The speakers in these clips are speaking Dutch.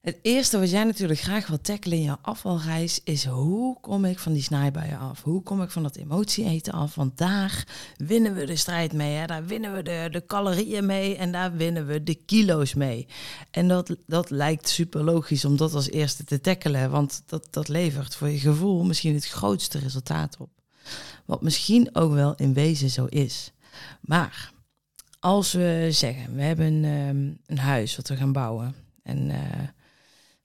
Het eerste wat jij natuurlijk graag wilt tackelen in je afvalreis is hoe kom ik van die snijbuien af? Hoe kom ik van dat emotie eten af? Want daar winnen we de strijd mee. Hè? Daar winnen we de, de calorieën mee en daar winnen we de kilo's mee. En dat, dat lijkt super logisch om dat als eerste te tackelen, want dat, dat levert voor je gevoel misschien het grootste resultaat op. Wat misschien ook wel in wezen zo is. Maar als we zeggen, we hebben um, een huis wat we gaan bouwen en... Uh,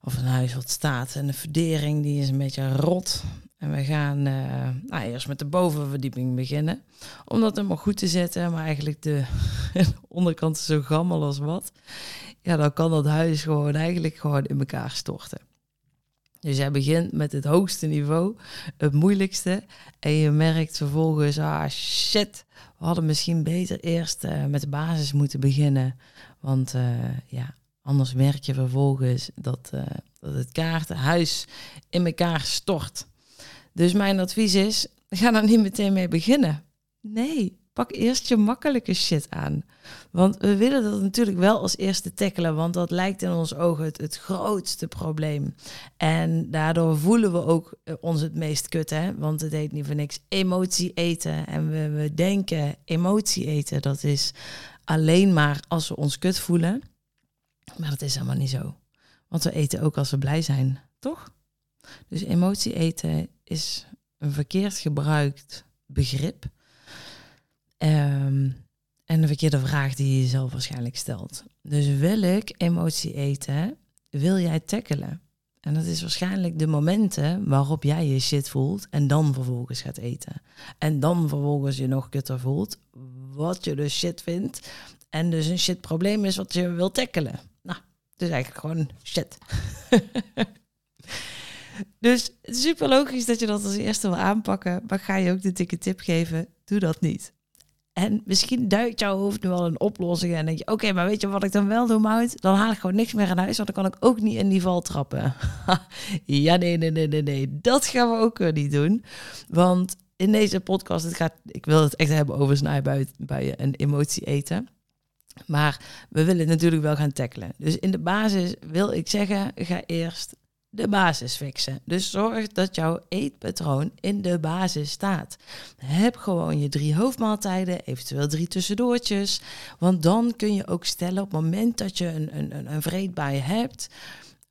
of een huis wat staat. En de verdering die is een beetje rot. En we gaan uh, nou, eerst met de bovenverdieping beginnen. Om dat helemaal goed te zetten. Maar eigenlijk de, onderkant is zo gammel als wat. Ja, dan kan dat huis gewoon eigenlijk gewoon in elkaar storten. Dus jij begint met het hoogste niveau, het moeilijkste. En je merkt vervolgens, ah shit, we hadden misschien beter eerst uh, met de basis moeten beginnen. Want uh, ja, Anders merk je vervolgens dat, uh, dat het kaartenhuis in elkaar stort. Dus mijn advies is, ga er niet meteen mee beginnen. Nee, pak eerst je makkelijke shit aan. Want we willen dat natuurlijk wel als eerste tackelen, want dat lijkt in ons ogen het, het grootste probleem. En daardoor voelen we ook eh, ons het meest kut, hè? want het heet niet voor niks emotie eten. En we, we denken emotie eten, dat is alleen maar als we ons kut voelen. Maar dat is helemaal niet zo. Want we eten ook als we blij zijn, toch? Dus emotie eten is een verkeerd gebruikt begrip. Um, en een verkeerde vraag die je jezelf waarschijnlijk stelt. Dus welk emotie eten wil jij tackelen? En dat is waarschijnlijk de momenten waarop jij je shit voelt en dan vervolgens gaat eten. En dan vervolgens je nog kutter voelt, wat je dus shit vindt. En dus een shit probleem is wat je wil tackelen. Dus eigenlijk gewoon shit. dus super logisch dat je dat als eerste wil aanpakken. Maar ga je ook de dikke tip geven? Doe dat niet. En misschien duikt jouw hoofd nu wel een oplossing en denk je, oké, maar weet je wat ik dan wel doe, Mout? Dan haal ik gewoon niks meer aan huis, want dan kan ik ook niet in die val trappen. ja, nee, nee, nee, nee, nee, dat gaan we ook niet doen. Want in deze podcast, het gaat, ik wil het echt hebben over snijbuien en emotie eten. Maar we willen natuurlijk wel gaan tackelen. Dus in de basis wil ik zeggen, ga eerst de basis fixen. Dus zorg dat jouw eetpatroon in de basis staat. Heb gewoon je drie hoofdmaaltijden, eventueel drie tussendoortjes. Want dan kun je ook stellen op het moment dat je een, een, een, hebt.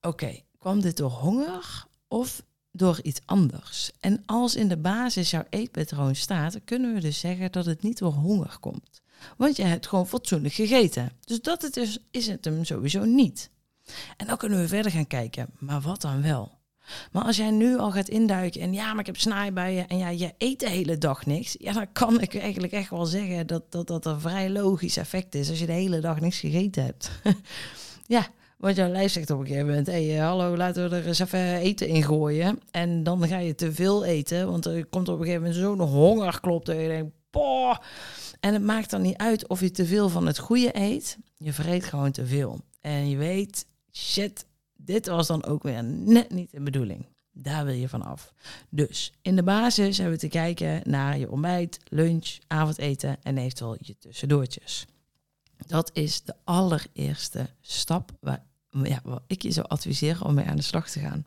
Oké, kwam dit door honger of door iets anders? En als in de basis jouw eetpatroon staat, kunnen we dus zeggen dat het niet door honger komt. Want je hebt gewoon fatsoenlijk gegeten. Dus dat het is, is het hem sowieso niet. En dan kunnen we verder gaan kijken. Maar wat dan wel? Maar als jij nu al gaat induiken en ja, maar ik heb snijbuien en ja, je eet de hele dag niks. Ja, dan kan ik eigenlijk echt wel zeggen dat dat, dat een vrij logisch effect is als je de hele dag niks gegeten hebt. ja, want jouw lijf zegt op een gegeven moment, hé, hey, eh, hallo, laten we er eens even eten in gooien. En dan ga je te veel eten, want er komt op een gegeven moment zo'n hongerklop dat je denkt, boah, en het maakt dan niet uit of je te veel van het goede eet. Je vreet gewoon te veel. En je weet, shit, dit was dan ook weer net niet de bedoeling. Daar wil je van af. Dus in de basis hebben we te kijken naar je ontbijt, lunch, avondeten en eventueel je tussendoortjes. Dat is de allereerste stap waar, ja, waar ik je zou adviseren om mee aan de slag te gaan.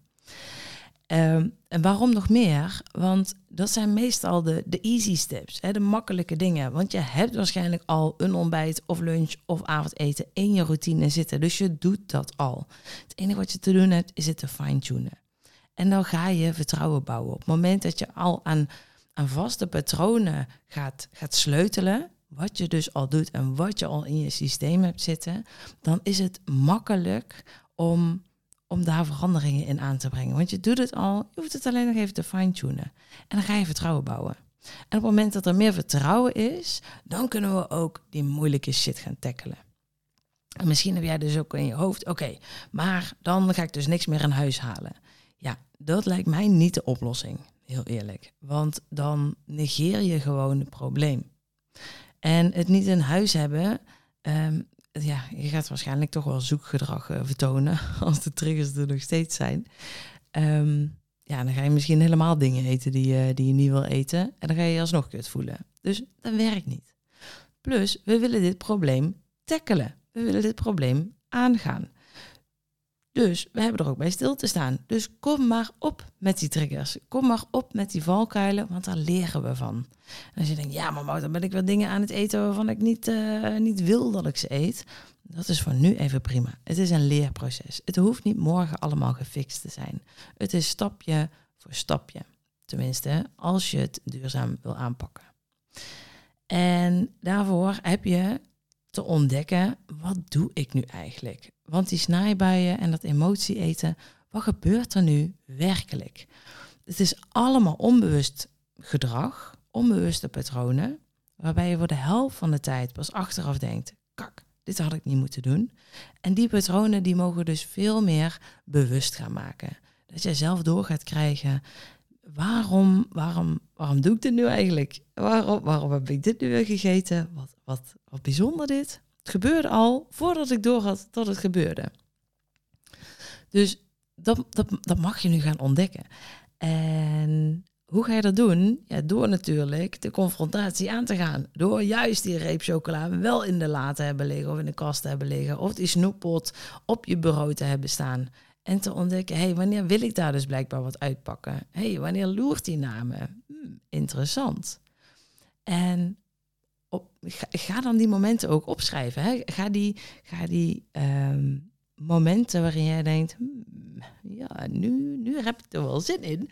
Um, en waarom nog meer? Want dat zijn meestal de, de easy steps, hè, de makkelijke dingen. Want je hebt waarschijnlijk al een ontbijt of lunch of avondeten in je routine zitten. Dus je doet dat al. Het enige wat je te doen hebt, is het te fine-tunen. En dan ga je vertrouwen bouwen. Op het moment dat je al aan, aan vaste patronen gaat, gaat sleutelen, wat je dus al doet en wat je al in je systeem hebt zitten, dan is het makkelijk om om daar veranderingen in aan te brengen. Want je doet het al, je hoeft het alleen nog even te fine-tunen. En dan ga je vertrouwen bouwen. En op het moment dat er meer vertrouwen is, dan kunnen we ook die moeilijke shit gaan tackelen. En misschien heb jij dus ook in je hoofd, oké, maar dan ga ik dus niks meer in huis halen. Ja, dat lijkt mij niet de oplossing, heel eerlijk. Want dan negeer je gewoon het probleem. En het niet in huis hebben, ehm, ja, je gaat waarschijnlijk toch wel zoekgedrag uh, vertonen als de triggers er nog steeds zijn. Um, ja, dan ga je misschien helemaal dingen eten die, je, die je niet wil eten. En dan ga je je alsnog kut voelen. Dus dat werkt niet. Plus, we willen dit probleem tackelen. We willen dit probleem aangaan. Dus we hebben er ook bij stil te staan. Dus kom maar op met die triggers. Kom maar op met die valkuilen, want daar leren we van. Als je denkt, ja, maar dan ben ik wel dingen aan het eten waarvan ik niet, uh, niet wil dat ik ze eet. Dat is voor nu even prima. Het is een leerproces. Het hoeft niet morgen allemaal gefixt te zijn. Het is stapje voor stapje. Tenminste, als je het duurzaam wil aanpakken. En daarvoor heb je te ontdekken, wat doe ik nu eigenlijk? Want die snijbuien en dat emotie eten, wat gebeurt er nu werkelijk? Het is allemaal onbewust gedrag, onbewuste patronen, waarbij je voor de helft van de tijd pas achteraf denkt, kak, dit had ik niet moeten doen. En die patronen die mogen dus veel meer bewust gaan maken. Dat je zelf door gaat krijgen, waarom, waarom, waarom doe ik dit nu eigenlijk? Waarom, waarom heb ik dit nu weer gegeten? Wat, wat, wat bijzonder dit. Gebeurde al voordat ik doorhad dat het gebeurde. Dus dat, dat, dat mag je nu gaan ontdekken. En hoe ga je dat doen? Ja, door natuurlijk de confrontatie aan te gaan. Door juist die reep chocola wel in de la te hebben liggen of in de kast te hebben liggen. Of die snoeppot op je bureau te hebben staan. En te ontdekken, hé, hey, wanneer wil ik daar dus blijkbaar wat uitpakken? Hé, hey, wanneer loert die naar me? Hm, interessant. En op, ga, dan die momenten ook opschrijven. Hè? Ga die, ga die ehm, momenten waarin jij denkt, hm, ja, nu, nu heb ik er wel zin in.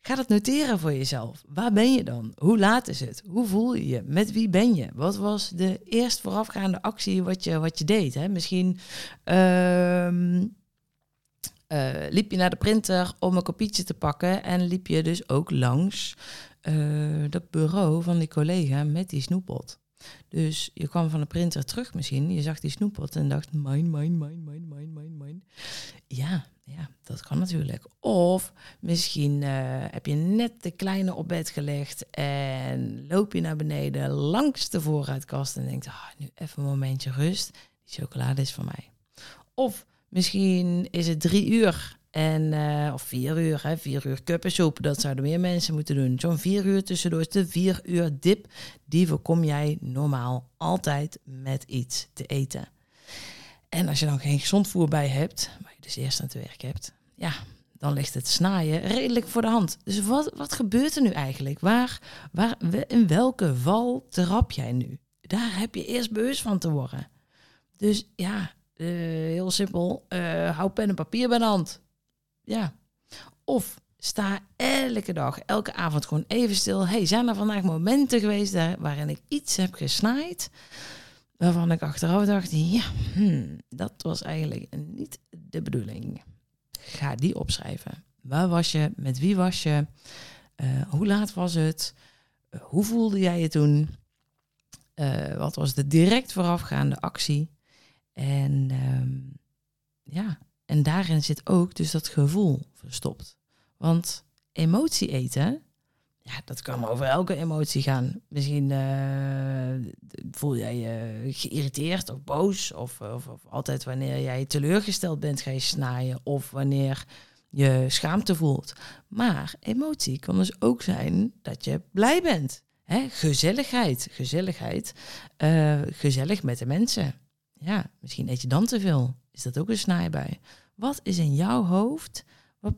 Ga dat noteren voor jezelf. Waar ben je dan? Hoe laat is het? Hoe voel je je? Met wie ben je? Wat was de eerst voorafgaande actie wat je, wat je deed? Hè? Misschien ehm, eh, liep je naar de printer om een kopietje te pakken en liep je dus ook langs uh, dat bureau van die collega met die snoeppot. Dus je kwam van de printer terug misschien, je zag die snoeppot en dacht, mijn, mijn, mijn, mijn, mijn, mijn, mijn. Ja, ja, dat kan natuurlijk. Of misschien uh, heb je net de kleine op bed gelegd en loop je naar beneden langs de voorraadkast en denkt, ah, nu even een momentje rust. Die chocolade is voor mij. Of misschien is het drie uur en, uh, of vier uur, hè, vier uur kuppensoep, dat zouden meer mensen moeten doen. Zo'n vier uur tussendoor is de vier uur dip. Die voorkom jij normaal altijd met iets te eten. En als je dan geen gezond voer bij hebt, waar je dus eerst aan het werk hebt, ja, dan ligt het snaaien redelijk voor de hand. Dus wat, wat gebeurt er nu eigenlijk? Waar, waar, in welke val trap jij nu? Daar heb je eerst bewust van te worden. Dus ja, uh, heel simpel, uh, hou pen en papier bij de hand. Ja. Of sta elke dag, elke avond gewoon even stil. Hey, zijn er vandaag momenten geweest waarin ik iets heb gesnaaid? Waarvan ik achteraf dacht, ja, hmm, dat was eigenlijk niet de bedoeling. Ga die opschrijven. Waar was je? Met wie was je? Uh, hoe laat was het? Uh, hoe voelde jij je toen? Uh, wat was de direct voorafgaande actie? En um, ja, en daarin zit ook dus dat gevoel verstopt. Want emotie eten, ja, dat kan over elke emotie gaan. Misschien uh, voel jij je geïrriteerd of boos. Of, of, of, altijd wanneer jij teleurgesteld bent, ga je snaaien. Of wanneer je schaamte voelt. Maar emotie kan dus ook zijn dat je blij bent. Gezelligheid, gezelligheid. Uh, gezellig met de mensen. Ja, misschien eet je dan te veel. Is dat ook een snijbij? Wat is in jouw hoofd?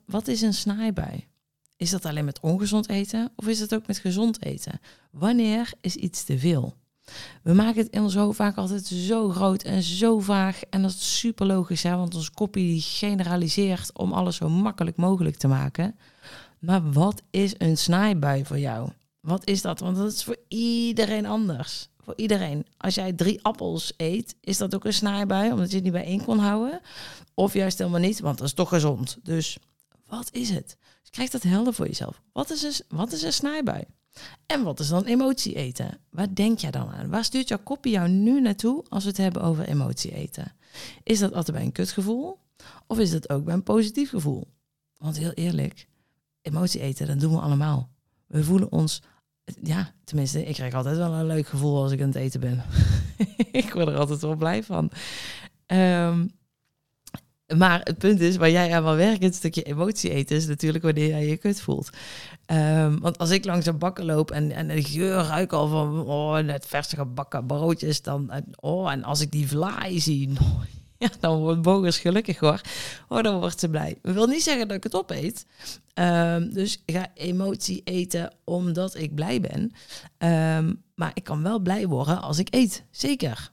Wat, is een snijbij? Is dat alleen met ongezond eten of is het ook met gezond eten? Wanneer is iets te veel? We maken het in ons hoofd vaak altijd zo groot en zo vaag. En dat is super logisch, hè? want ons kopie generaliseert om alles zo makkelijk mogelijk te maken. Maar wat is een snijbui voor jou? Wat is dat? Want dat is voor iedereen anders. Voor iedereen. Als jij drie appels eet, is dat ook een snijbui, omdat je het niet bijeen kon houden. Of juist helemaal niet, want dat is toch gezond. Dus wat is het? Dus krijg dat helder voor jezelf. Wat is een, wat is een snijbui? En wat is dan emotie eten? Waar denk jij dan aan? Waar stuurt jouw kopie jou nu naartoe als we het hebben over emotie eten? Is dat altijd bij een kutgevoel? Of is dat ook bij een positief gevoel? Want heel eerlijk, emotie eten, dat doen we allemaal. We voelen ons, ja, tenminste, ik krijg altijd wel een leuk gevoel als ik aan het eten ben. ik word er altijd wel blij van. Ehm, maar het punt is, waar jij aan wil werken, het stukje emotie eten, is natuurlijk wanneer jij je kut voelt. Ehm, want als ik langs een bakken loop en, en de geur ruik al van oh, net verse gebakken broodjes, dan, oh, en als ik die vlaai zie, ja, dan wordt Bogers gelukkig hoor. Oh, dan wordt ze blij. Dat wil niet zeggen dat ik het opeet. Um, dus ik ga emotie eten omdat ik blij ben. Ehm, maar ik kan wel blij worden als ik eet. Zeker.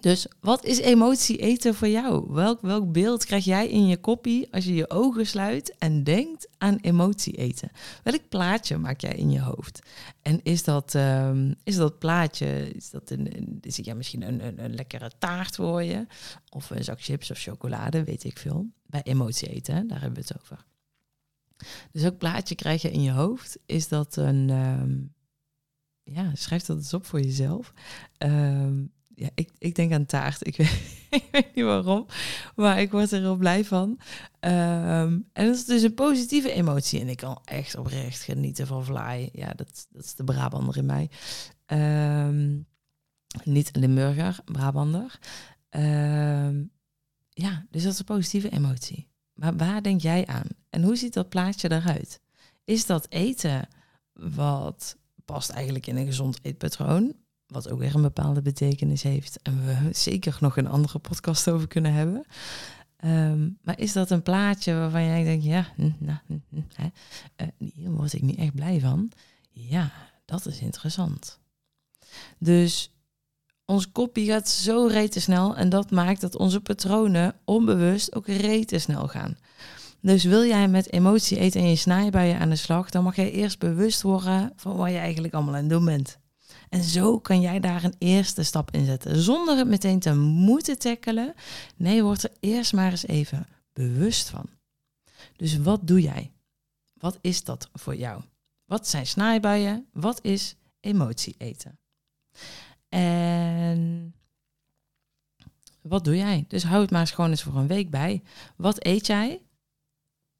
Dus wat is emotie eten voor jou? Welk, welk beeld krijg jij in je koppie als je je ogen sluit en denkt aan emotie eten? Welk plaatje maak jij in je hoofd? En is dat, um, is dat plaatje, is dat een, is ja, misschien een, een, een, lekkere taart voor je? Of een zak chips of chocolade, weet ik veel. Bij emotie eten, daar hebben we het over. Dus welk plaatje krijg je in je hoofd? Is dat een... Um, ja, schrijf dat eens op voor jezelf. Um, ja, ik, ik denk aan taart. Ik weet, ik weet niet waarom, maar ik word er heel blij van. Um, en dat is dus een positieve emotie. En ik kan echt oprecht genieten van vlaai. Ja, dat, dat is de Brabander in mij. Um, niet Limburger, Brabander. Um, ja, dus dat is een positieve emotie. Maar waar denk jij aan? En hoe ziet dat plaatje eruit? Is dat eten wat past eigenlijk in een gezond eetpatroon? Wat ook weer een bepaalde betekenis heeft. En we zeker nog een andere podcast over kunnen hebben. Um, maar is dat een plaatje waarvan jij denkt, ja, hm, nou, hm, hm, uh, hier word ik niet echt blij van. Ja, dat is interessant. Dus ons kopie gaat zo rete snel en dat maakt dat onze patronen onbewust ook rete snel gaan. Dus wil jij met emotie eten en je snijbuien aan de slag, dan mag jij eerst bewust worden van wat je eigenlijk allemaal aan het doen bent. En zo kan jij daar een eerste stap in zetten. Zonder het meteen te moeten tackelen. Nee, word er eerst maar eens even bewust van. Dus wat doe jij? Wat is dat voor jou? Wat zijn snijbuien? Wat is emotie eten? En wat doe jij? Dus hou het maar eens gewoon eens voor een week bij. Wat eet jij?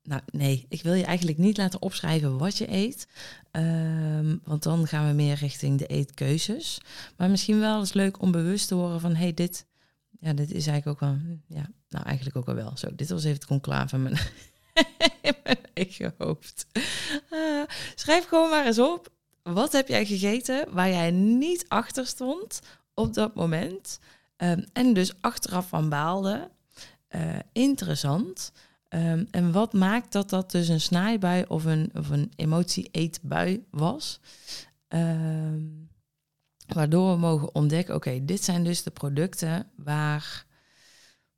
Nou, nee, ik wil je eigenlijk niet laten opschrijven wat je eet. Um, want dan gaan we meer richting de eetkeuzes. Maar misschien wel eens leuk om bewust te worden van... hey, dit, ja, dit is eigenlijk ook wel... Ja, nou, eigenlijk ook al wel. Zo, dit was even het conclave in mijn, mijn eigen hoofd. Uh, schrijf gewoon maar eens op. Wat heb jij gegeten waar jij niet achter stond op dat moment? Um, en dus achteraf van baalde. Uh, interessant. Um, en wat maakt dat dat dus een snijbui of een, of een emotie-eetbui was? Um, waardoor we mogen ontdekken, oké, dit zijn dus de producten waar,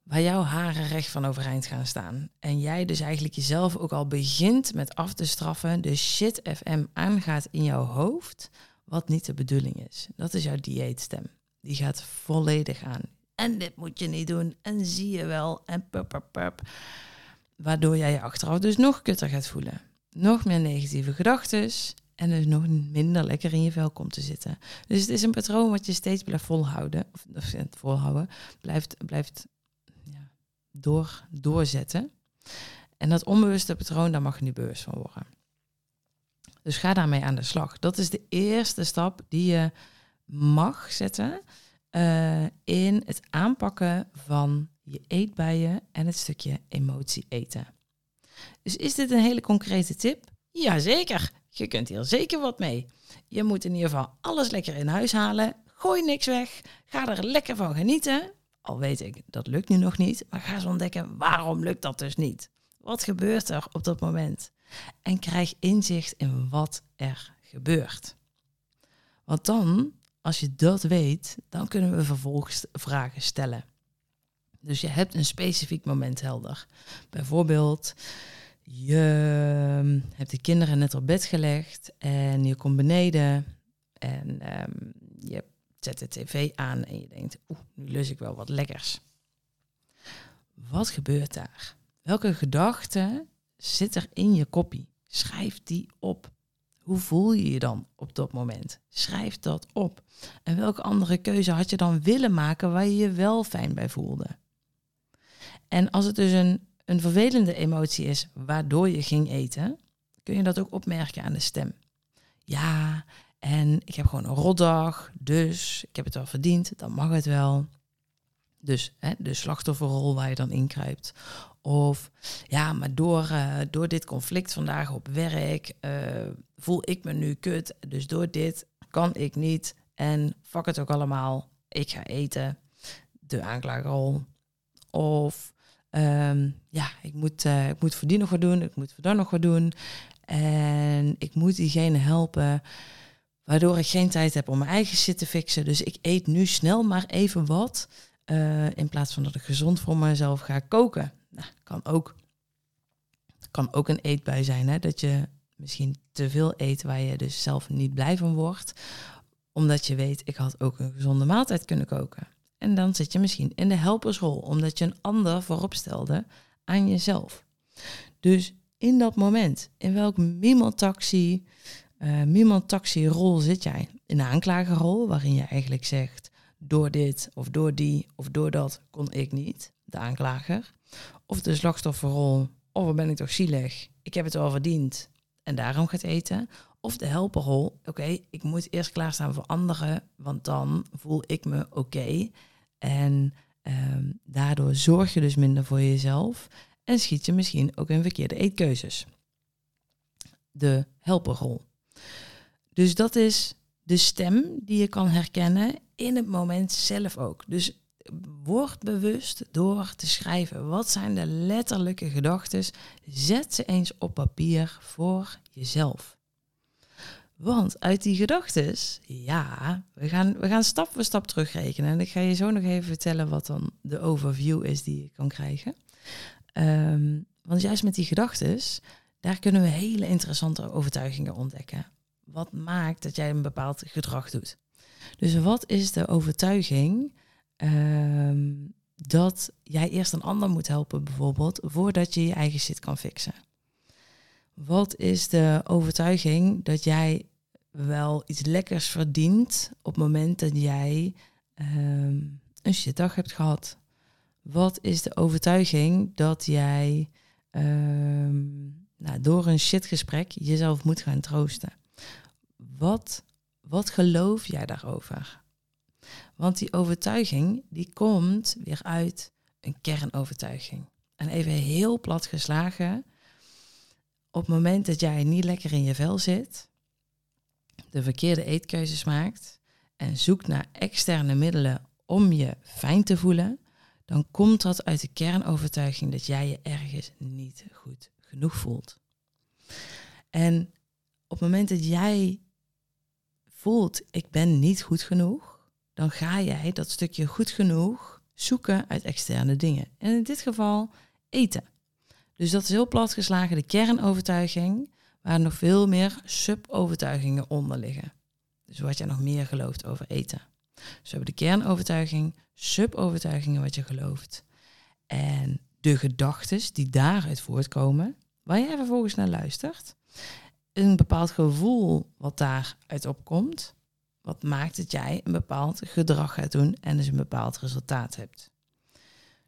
waar jouw haren recht van overeind gaan staan. En jij dus eigenlijk jezelf ook al begint met af te straffen, de shit FM aangaat in jouw hoofd, wat niet de bedoeling is. Dat is jouw dieetstem. Die gaat volledig aan. En dit moet je niet doen. En zie je wel. En pup, pup, pup. Waardoor jij je achteraf dus nog kutter gaat voelen. Nog meer negatieve gedachten en dus nog minder lekker in je vel komt te zitten. Dus het is een patroon wat je steeds blijft volhouden, of, of volhouden, blijft, blijft ja, door, doorzetten. En dat onbewuste patroon, daar mag je nu bewust van worden. Dus ga daarmee aan de slag. Dat is de eerste stap die je mag zetten uh, in het aanpakken van je eetbuien en het stukje emotie eten. Dus is dit een hele concrete tip? Jazeker, je kunt hier zeker wat mee. Je moet in ieder geval alles lekker in huis halen. Gooi niks weg. Ga er lekker van genieten. Al weet ik, dat lukt nu nog niet. Maar ga eens ontdekken, waarom lukt dat dus niet? Wat gebeurt er op dat moment? En krijg inzicht in wat er gebeurt. Want dan, als je dat weet, dan kunnen we vervolgens vragen stellen. Dus je hebt een specifiek moment helder. Bijvoorbeeld, je ehm, hebt de kinderen net op bed gelegd en je komt beneden en um, je zet de tv aan en je denkt, oeh, nu lus ik wel wat lekkers. Wat gebeurt daar? Welke gedachte zit er in je kopie? Schrijf die op. Hoe voel je je dan op dat moment? Schrijf dat op. En welke andere keuze had je dan willen maken waar je je wel fijn bij voelde? En als het dus een een vervelende emotie is waardoor je ging eten, kun je dat ook opmerken aan de stem. Ja, en ik heb gewoon een rotdag, dus ik heb het wel verdiend, dan mag het wel. Dus hè, de slachtofferrol waar je dan inkruipt. Of ja, maar door, uh, door dit conflict vandaag op werk uh, voel ik me nu kut. Dus door dit kan ik niet. En fuck het ook allemaal. Ik ga eten. De aanklagerrol. Of um, ja, ik moet, uh, ik moet voor nog wat doen. Ik moet voor nog wat doen. En ik moet diegene helpen. Waardoor ik geen tijd heb om mijn eigen shit te fixen. Dus ik eet nu snel maar even wat. Uh, in plaats van dat ik gezond voor mezelf ga koken. Nou, kan ook. Kan ook een eetbui zijn. Hè? Dat je misschien te veel eet waar je dus zelf niet blij van wordt. Omdat je weet, ik had ook een gezonde maaltijd kunnen koken. En dan zit je misschien in de helpersrol, omdat je een ander voorop stelde aan jezelf. Dus in dat moment, in welk mimeltaxi, uh, mimeltaxi-rol zit jij? In de aanklagerrol, waarin je eigenlijk zegt, door dit of door die of door dat kon ik niet, de aanklager. Of de slachtofferrol, of wat ben ik toch zielig, ik heb het wel verdiend en daarom gaat eten. Of de helperrol, oké, ik moet eerst klaarstaan voor anderen, want dan voel ik me oké. En um, daardoor zorg je dus minder voor jezelf en schiet je misschien ook in verkeerde eetkeuzes. De helperrol. Dus dat is de stem die je kan herkennen in het moment zelf ook. Dus word bewust door te schrijven. Wat zijn de letterlijke gedachten? Zet ze eens op papier voor jezelf. Want uit die gedachten, ja, we gaan, we gaan stap voor stap terugrekenen. En ik ga je zo nog even vertellen wat dan de overview is die je kan krijgen. Um, want juist met die gedachten, daar kunnen we hele interessante overtuigingen ontdekken. Wat maakt dat jij een bepaald gedrag doet? Dus wat is de overtuiging um, dat jij eerst een ander moet helpen, bijvoorbeeld, voordat je je eigen shit kan fixen? Wat is de overtuiging dat jij wel iets lekkers verdient op het moment dat jij um, een shitdag hebt gehad? Wat is de overtuiging dat jij um, nou, door een shitgesprek jezelf moet gaan troosten? Wat, wat geloof jij daarover? Want die overtuiging die komt weer uit een kernovertuiging. En even heel plat geslagen, op het moment dat jij niet lekker in je vel zit, de verkeerde eetkeuzes maakt en zoekt naar externe middelen om je fijn te voelen, dan komt dat uit de kernovertuiging dat jij je ergens niet goed genoeg voelt. En op het moment dat jij voelt, ik ben niet goed genoeg, dan ga jij dat stukje goed genoeg zoeken uit externe dingen. En in dit geval eten. Dus dat is heel plat geslagen de kernovertuiging, waar nog veel meer sub-overtuigingen onder liggen. Dus wat jij nog meer gelooft over eten. Dus we hebben de kernovertuiging, sub-overtuigingen wat je gelooft. En de gedachten die daaruit voortkomen, waar jij vervolgens naar luistert. Een bepaald gevoel wat daaruit opkomt, wat maakt dat jij een bepaald gedrag gaat doen en dus een bepaald resultaat hebt.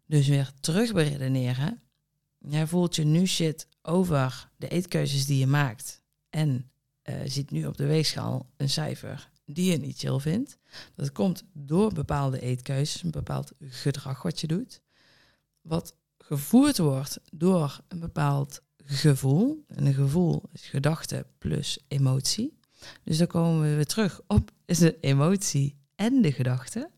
Dus weer terug beredeneren. Jij voelt je nu shit over de eetkeuzes die je maakt en uh, ziet nu op de weegschaal een cijfer die je niet chill vindt. Dat komt door bepaalde eetkeuzes, een bepaald gedrag wat je doet, wat gevoerd wordt door een bepaald gevoel. En een gevoel is gedachte plus emotie. Dus dan komen we weer terug op de emotie en de gedachte.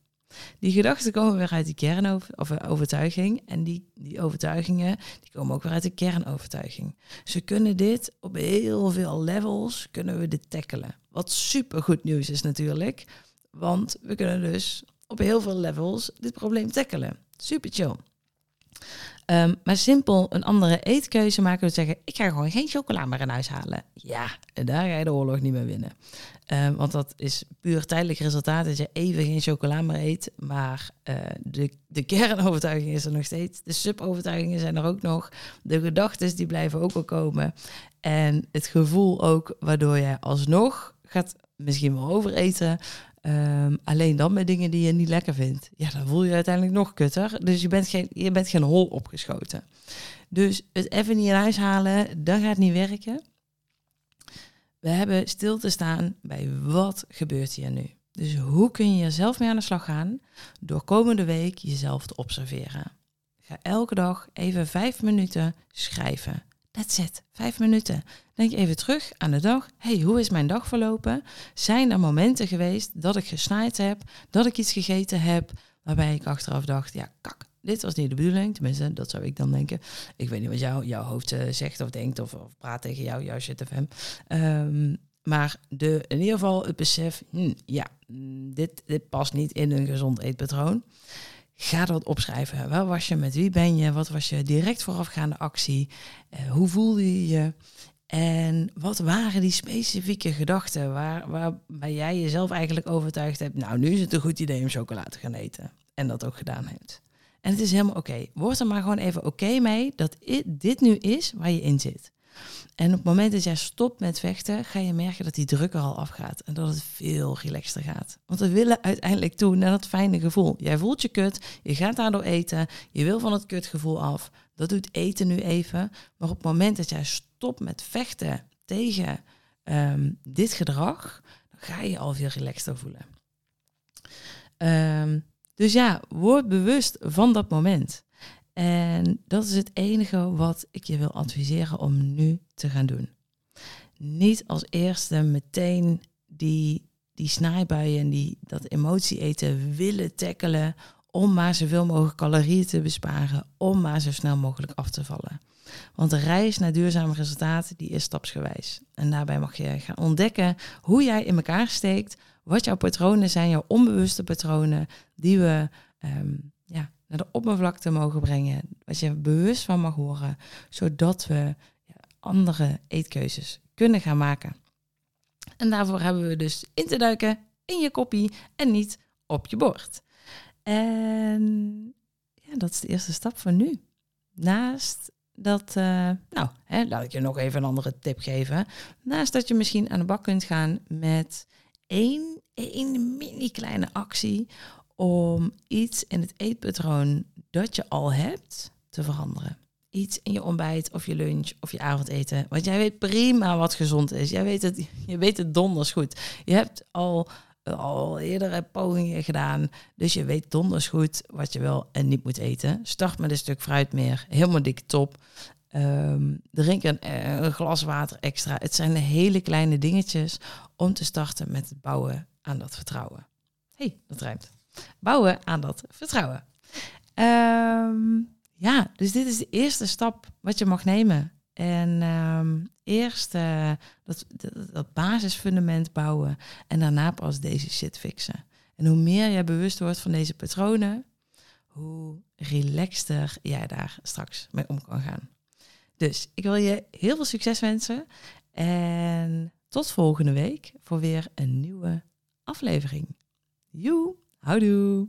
Die gedachten komen weer uit die kernovertuiging. Eh, en die, die overtuigingen die komen ook weer uit de kernovertuiging. Ze kunnen dit op heel veel levels kunnen we dit tackelen. Wat super goed nieuws is natuurlijk. Want we kunnen dus op heel veel levels dit probleem tackelen. Super chill. Um, maar simpel een andere eetkeuze maken. We zeggen, ik ga gewoon geen chocola meer in huis halen. Ja, en daar ga je de oorlog niet meer winnen. Um, want dat is puur tijdelijk resultaat dat je even geen chocola meer eet. Maar uh, de, de kernovertuiging is er nog steeds. De subovertuigingen zijn er ook nog. De gedachten die blijven ook wel komen. En het gevoel ook waardoor je alsnog gaat misschien wel overeten. Ehm, alleen dan met dingen die je niet lekker vindt. Ja, dan voel je uiteindelijk nog kutter. Dus je bent geen, je bent geen hol opgeschoten. Dus het even niet in huis halen, dat gaat niet werken. We hebben stil te staan bij wat gebeurt hier nu. Dus hoe kun je jezelf mee aan de slag gaan door komende week jezelf te observeren. Ga elke dag even vijf minuten schrijven. That's it, vijf minuten. Denk even terug aan de dag. hey, hoe is mijn dag verlopen? Zijn er momenten geweest dat ik gesnaaid heb, dat ik iets gegeten heb, waarbij ik achteraf dacht, ja, kak, dit was niet de bedoeling. Tenminste, dat zou ik dan denken. Ik weet niet wat jou, jouw hoofd uh, zegt of denkt of, of, praat tegen jou, jouw ZFM. Um, maar de, in ieder geval het besef, hm, ja, dit, dit past niet in een gezond eetpatroon. Ga dat opschrijven. Waar was je? Met wie ben je? Wat was je direct voorafgaande actie? Uh, hoe voelde je je? En wat waren die specifieke gedachten waar, waarbij jij jezelf eigenlijk overtuigd hebt, nou nu is het een goed idee om chocolade te gaan eten. En dat ook gedaan hebt. En het is helemaal oké. Word er maar gewoon even oké mee dat dit nu is waar je in zit. En op het moment dat jij stopt met vechten, ga je merken dat die druk er al afgaat. En dat het veel relaxter gaat. Want we willen uiteindelijk toe naar dat fijne gevoel. Jij voelt je kut, je gaat daardoor eten, je wil van het kutgevoel af. Dat doet eten nu even. Maar op het moment dat jij stopt met vechten tegen ehm, dit gedrag, dan ga je al veel relaxter voelen. Um, dus ja, word bewust van dat moment. En dat is het enige wat ik je wil adviseren om nu te gaan doen. Niet als eerste meteen die, die snaaibuien en die, dat emotie eten willen tackelen om maar zoveel mogelijk calorieën te besparen, om maar zo snel mogelijk af te vallen. Want de reis naar duurzame resultaten die is stapsgewijs. En daarbij mag je gaan ontdekken hoe jij in elkaar steekt, wat jouw patronen zijn, jouw onbewuste patronen, die we ehm, naar de oppervlakte mogen brengen. Wat je bewust van mag horen, zodat we andere eetkeuzes kunnen gaan maken. En daarvoor hebben we dus in te duiken in je koppie en niet op je bord. En ja, dat is de eerste stap van nu. Naast dat, uh, nou, hè, laat ik je nog even een andere tip geven. Naast dat je misschien aan de bak kunt gaan met één, één mini kleine actie om iets in het eetpatroon dat je al hebt te veranderen. Iets in je ontbijt of je lunch of je avondeten. Want jij weet prima wat gezond is. Jij weet het, je weet het donders goed. Je hebt al, al eerdere pogingen gedaan. Dus je weet donders goed wat je wel en niet moet eten. Start met een stuk fruit meer. Helemaal dik top. Um, drink een, glas water extra. Het zijn hele kleine dingetjes om te starten met het bouwen aan dat vertrouwen. hey, dat rijmt. Bouwen aan dat vertrouwen. Um, ja, dus dit is de eerste stap wat je mag nemen. En um, eerst dat, dat, dat, basisfundament bouwen en daarna pas deze shit fixen. En hoe meer jij bewust wordt van deze patronen, hoe relaxter jij daar straks mee om kan gaan. Dus ik wil je heel veel succes wensen en tot volgende week voor weer een nieuwe aflevering. Joe, Houdoe!